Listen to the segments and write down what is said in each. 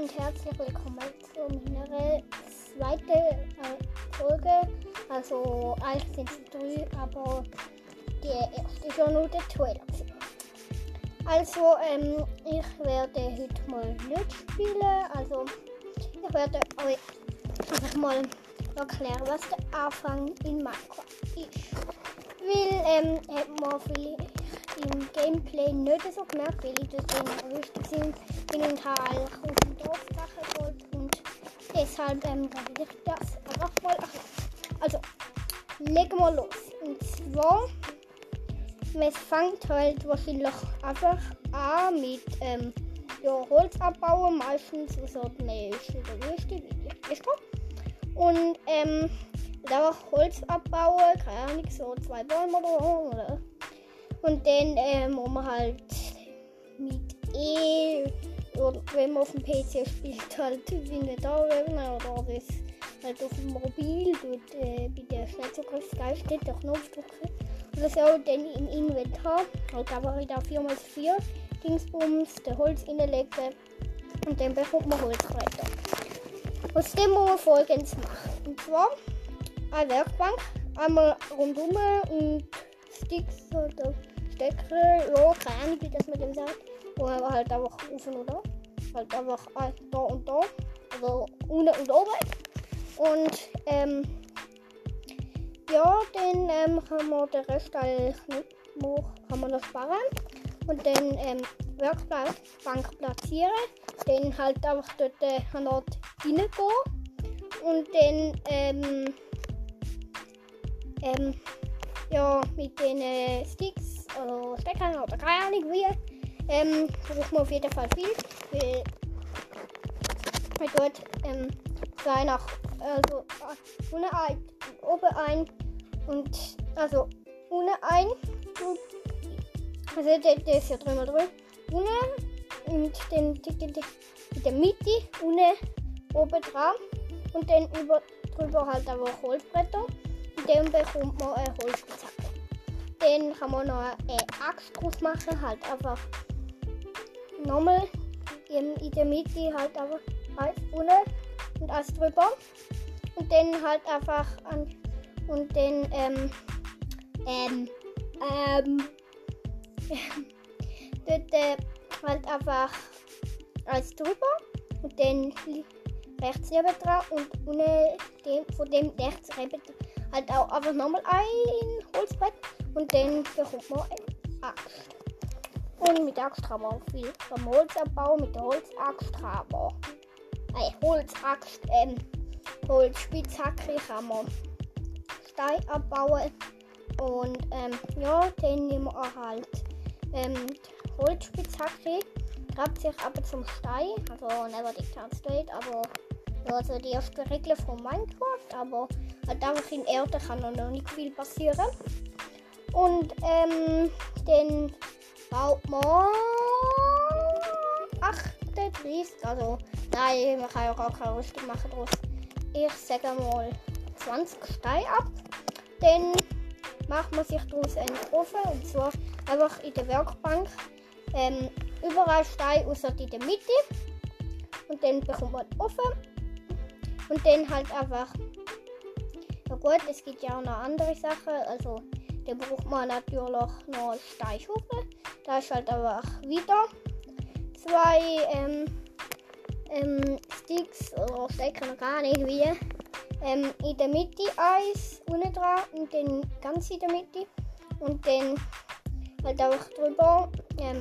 und herzlich willkommen zu meiner zweiten äh, Folge. Also eigentlich sind es drei, aber die erste ist ja nur der Trailer. Also ähm, ich werde heute mal nicht spielen. Also ich werde euch einfach mal erklären, was der Anfang in Minecraft ist. Weil ähm, hat man vielleicht im Gameplay nicht so gemerkt, weil ich dort in Rüstung sind, bin und eigentlich auf dem Dorf geholt und deshalb ähm, werde ich das einfach mal erklären. Also, legen wir los. Und zwar, es fängt halt wahrscheinlich einfach an mit ähm, ja, Holz abbauen, meistens so eine der Wüste, wie die Wüste. Und ähm, da Holz abbauen, keine Ahnung, so zwei Bäume oder so, und dann ähm, man halt mit E oder wenn man auf dem PC spielt, halt wie eine Dauerwebner oder das halt auf dem Mobil dort äh, bei der Schnellzugriffsgeist steht der Knopf drücken. Oder so dann im Inventar, halt aber wieder 4x4 Dingsbums, der Holz reinlegen und dann bekommt man Holzbretter. Aus dem muss man folgendes machen. Und zwar eine Werkbank, einmal rundum und Sticks oder Stecker, ja, keine Ahnung, wie das mit dem sagt. Man halt einfach auf und da. Halt einfach da und da. Also unten und oben. Und ähm, ja, dann ähm, kann man den Rest nicht mehr, kann man noch sparen. Und dann ähm, Werkbank platzieren. Dann halt einfach dort äh, reingehen. Und dann ähm, ähm, ja, mit den äh, Sticks oder Steckern oder keine Ahnung wie, ähm, braucht man auf jeden Fall viel. Weil man dort ähm, zwei nach, also äh, ohne ein, oben ein und also ohne ein, und, also der, der ist ja dreimal drin, ohne und den, in der Mitte, ohne oben dran und dann über, drüber halt einfach Holzbretter. Dann bekommt man eine Holzspitzhacke. Dann kann man noch eine Axt draus machen, halt einfach nochmal in, der Mitte halt einfach eins unten und eins drüber. Und dann halt einfach an und dann ähm, ähm, ähm, dort halt einfach eins drüber und dann rechts neben dran und unten dem, von dem rechts neben halt auch einfach nochmal ein Holzbrett und dann bekommt man eine Axt. Und mit der Axt kann man auch viel vom Holz abbauen. Mit der Holzaxt kann man eine Holzaxt, ähm, Holzspitzhacke kann man Stein abbauen. Und ähm, ja, dann nehmen wir halt ähm, die Holzspitzhacke, grabt sich aber zum Stein, also never dictate state, aber ja, also die erste Regel von Minecraft, aber halt einfach in Erde kann noch nicht viel passieren. Und ähm, den baut man 38, also nein, man kann ja gar keine Rüstung machen draus. Ich sage mal 20 Steine ab. Dann macht man sich daraus einen Ofen und zwar einfach in der Werkbank ähm, überall Steine außer in der Mitte. Und dann bekommt man den Ofen. Und dann halt einfach. Gut, es gibt ja auch noch andere Sachen. Also da braucht man natürlich noch eine Steichhufe. Da ist halt einfach wieder zwei ähm, ähm, Sticks oder Stecker, gar nicht wie. Ähm, in der Mitte eins, unten dran und dann ganz in der Mitte. Und dann halt einfach drüber ähm,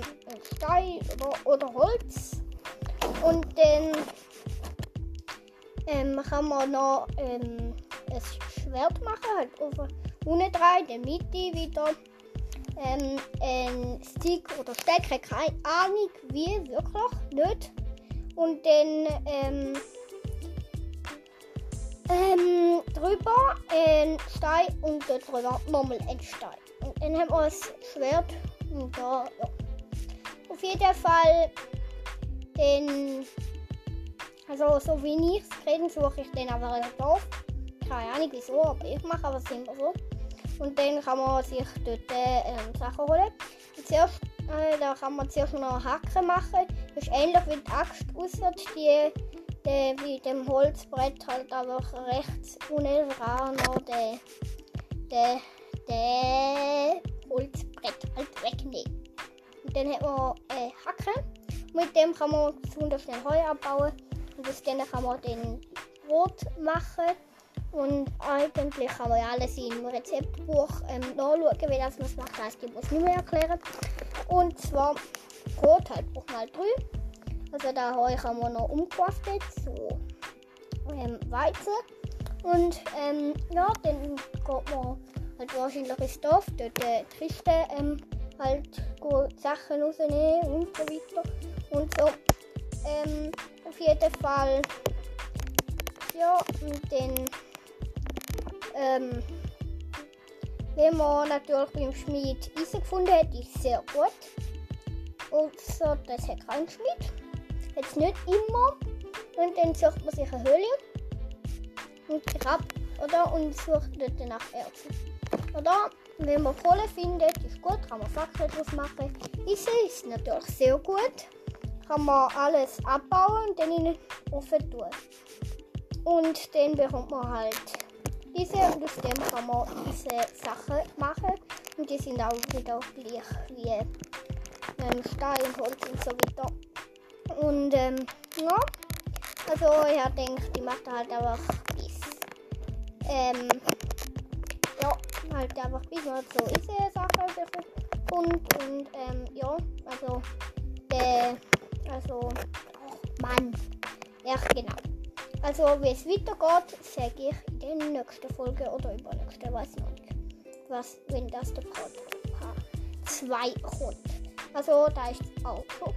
Stein oder, oder Holz. Und dann ähm, kann man noch ähm, ein Schwert machen, halt auf unten dran, in der Mitte wieder ähm, ein Stick oder Stecker, keine Ahnung wie, wirklich nicht. Und dann ähm, ähm, drüber ein Stein und dort drüber nochmal ein Stein. Und dann haben wir das Schwert und da, ja. Auf jeden Fall den, also so wie ich es reden, suche ich den aber in Dorf. Keine Ahnung wieso, aber ich mache aber es immer so. Und dann kann man sich dort ähm, Sachen holen. Zuerst äh, da kann man zuerst noch Hacken machen. Das ist ähnlich wie die Axt, außer die, die wie dem Holzbrett halt einfach rechts unten dran noch der, der, der Holzbrett halt wegnehmen. Und dann hat man äh, Hacken. Mit dem kann man besonders schnell Heu abbauen. Und aus denen kann man den Brot machen. Und eigentlich kann man ja alles im Rezeptbuch ähm, nachschauen, wie das man es macht. Das gibt es nicht mehr erklären. Und zwar Brot halt braucht halt drei. Also da kann man noch umkraftet, so ähm, Weizen. Und ähm, ja, dann geht man halt wahrscheinlich ins Dorf, dort äh, Kiste ähm, halt Sachen rausnehmen und so weiter. Und so. Ähm, auf jeden Fall. Ja, und dann. Ähm, wenn man natürlich beim Schmied Eisen gefunden hat, ist sehr gut. Und so, das hat kein Schmied. Jetzt nicht immer. Und dann sucht man sich eine Höhle und grabt, oder? Und sucht dort nach Erzen. Oder? Wenn man Kohle findet, ist gut, kann man Fackeln draus machen. Eisen ist natürlich sehr gut. Kann man alles abbauen und dann in den Ofen tun. Und dann bekommt man halt diese und aus dem kann man diese Sachen machen. Und die sind auch wieder gleich wie ähm, Stein, Holz und so weiter. Und ähm, ja, also ich denke, die macht halt einfach bis. Ähm, ja, halt einfach bis man so diese Sachen bekommt. Und ähm, ja, also der, also, Mann, ja genau. Also, wie es weitergeht, sage ich in der nächsten Folge oder übernächsten, weiß noch nicht. Was, wenn das der Part 2 kommt. Also, da ist auch schon.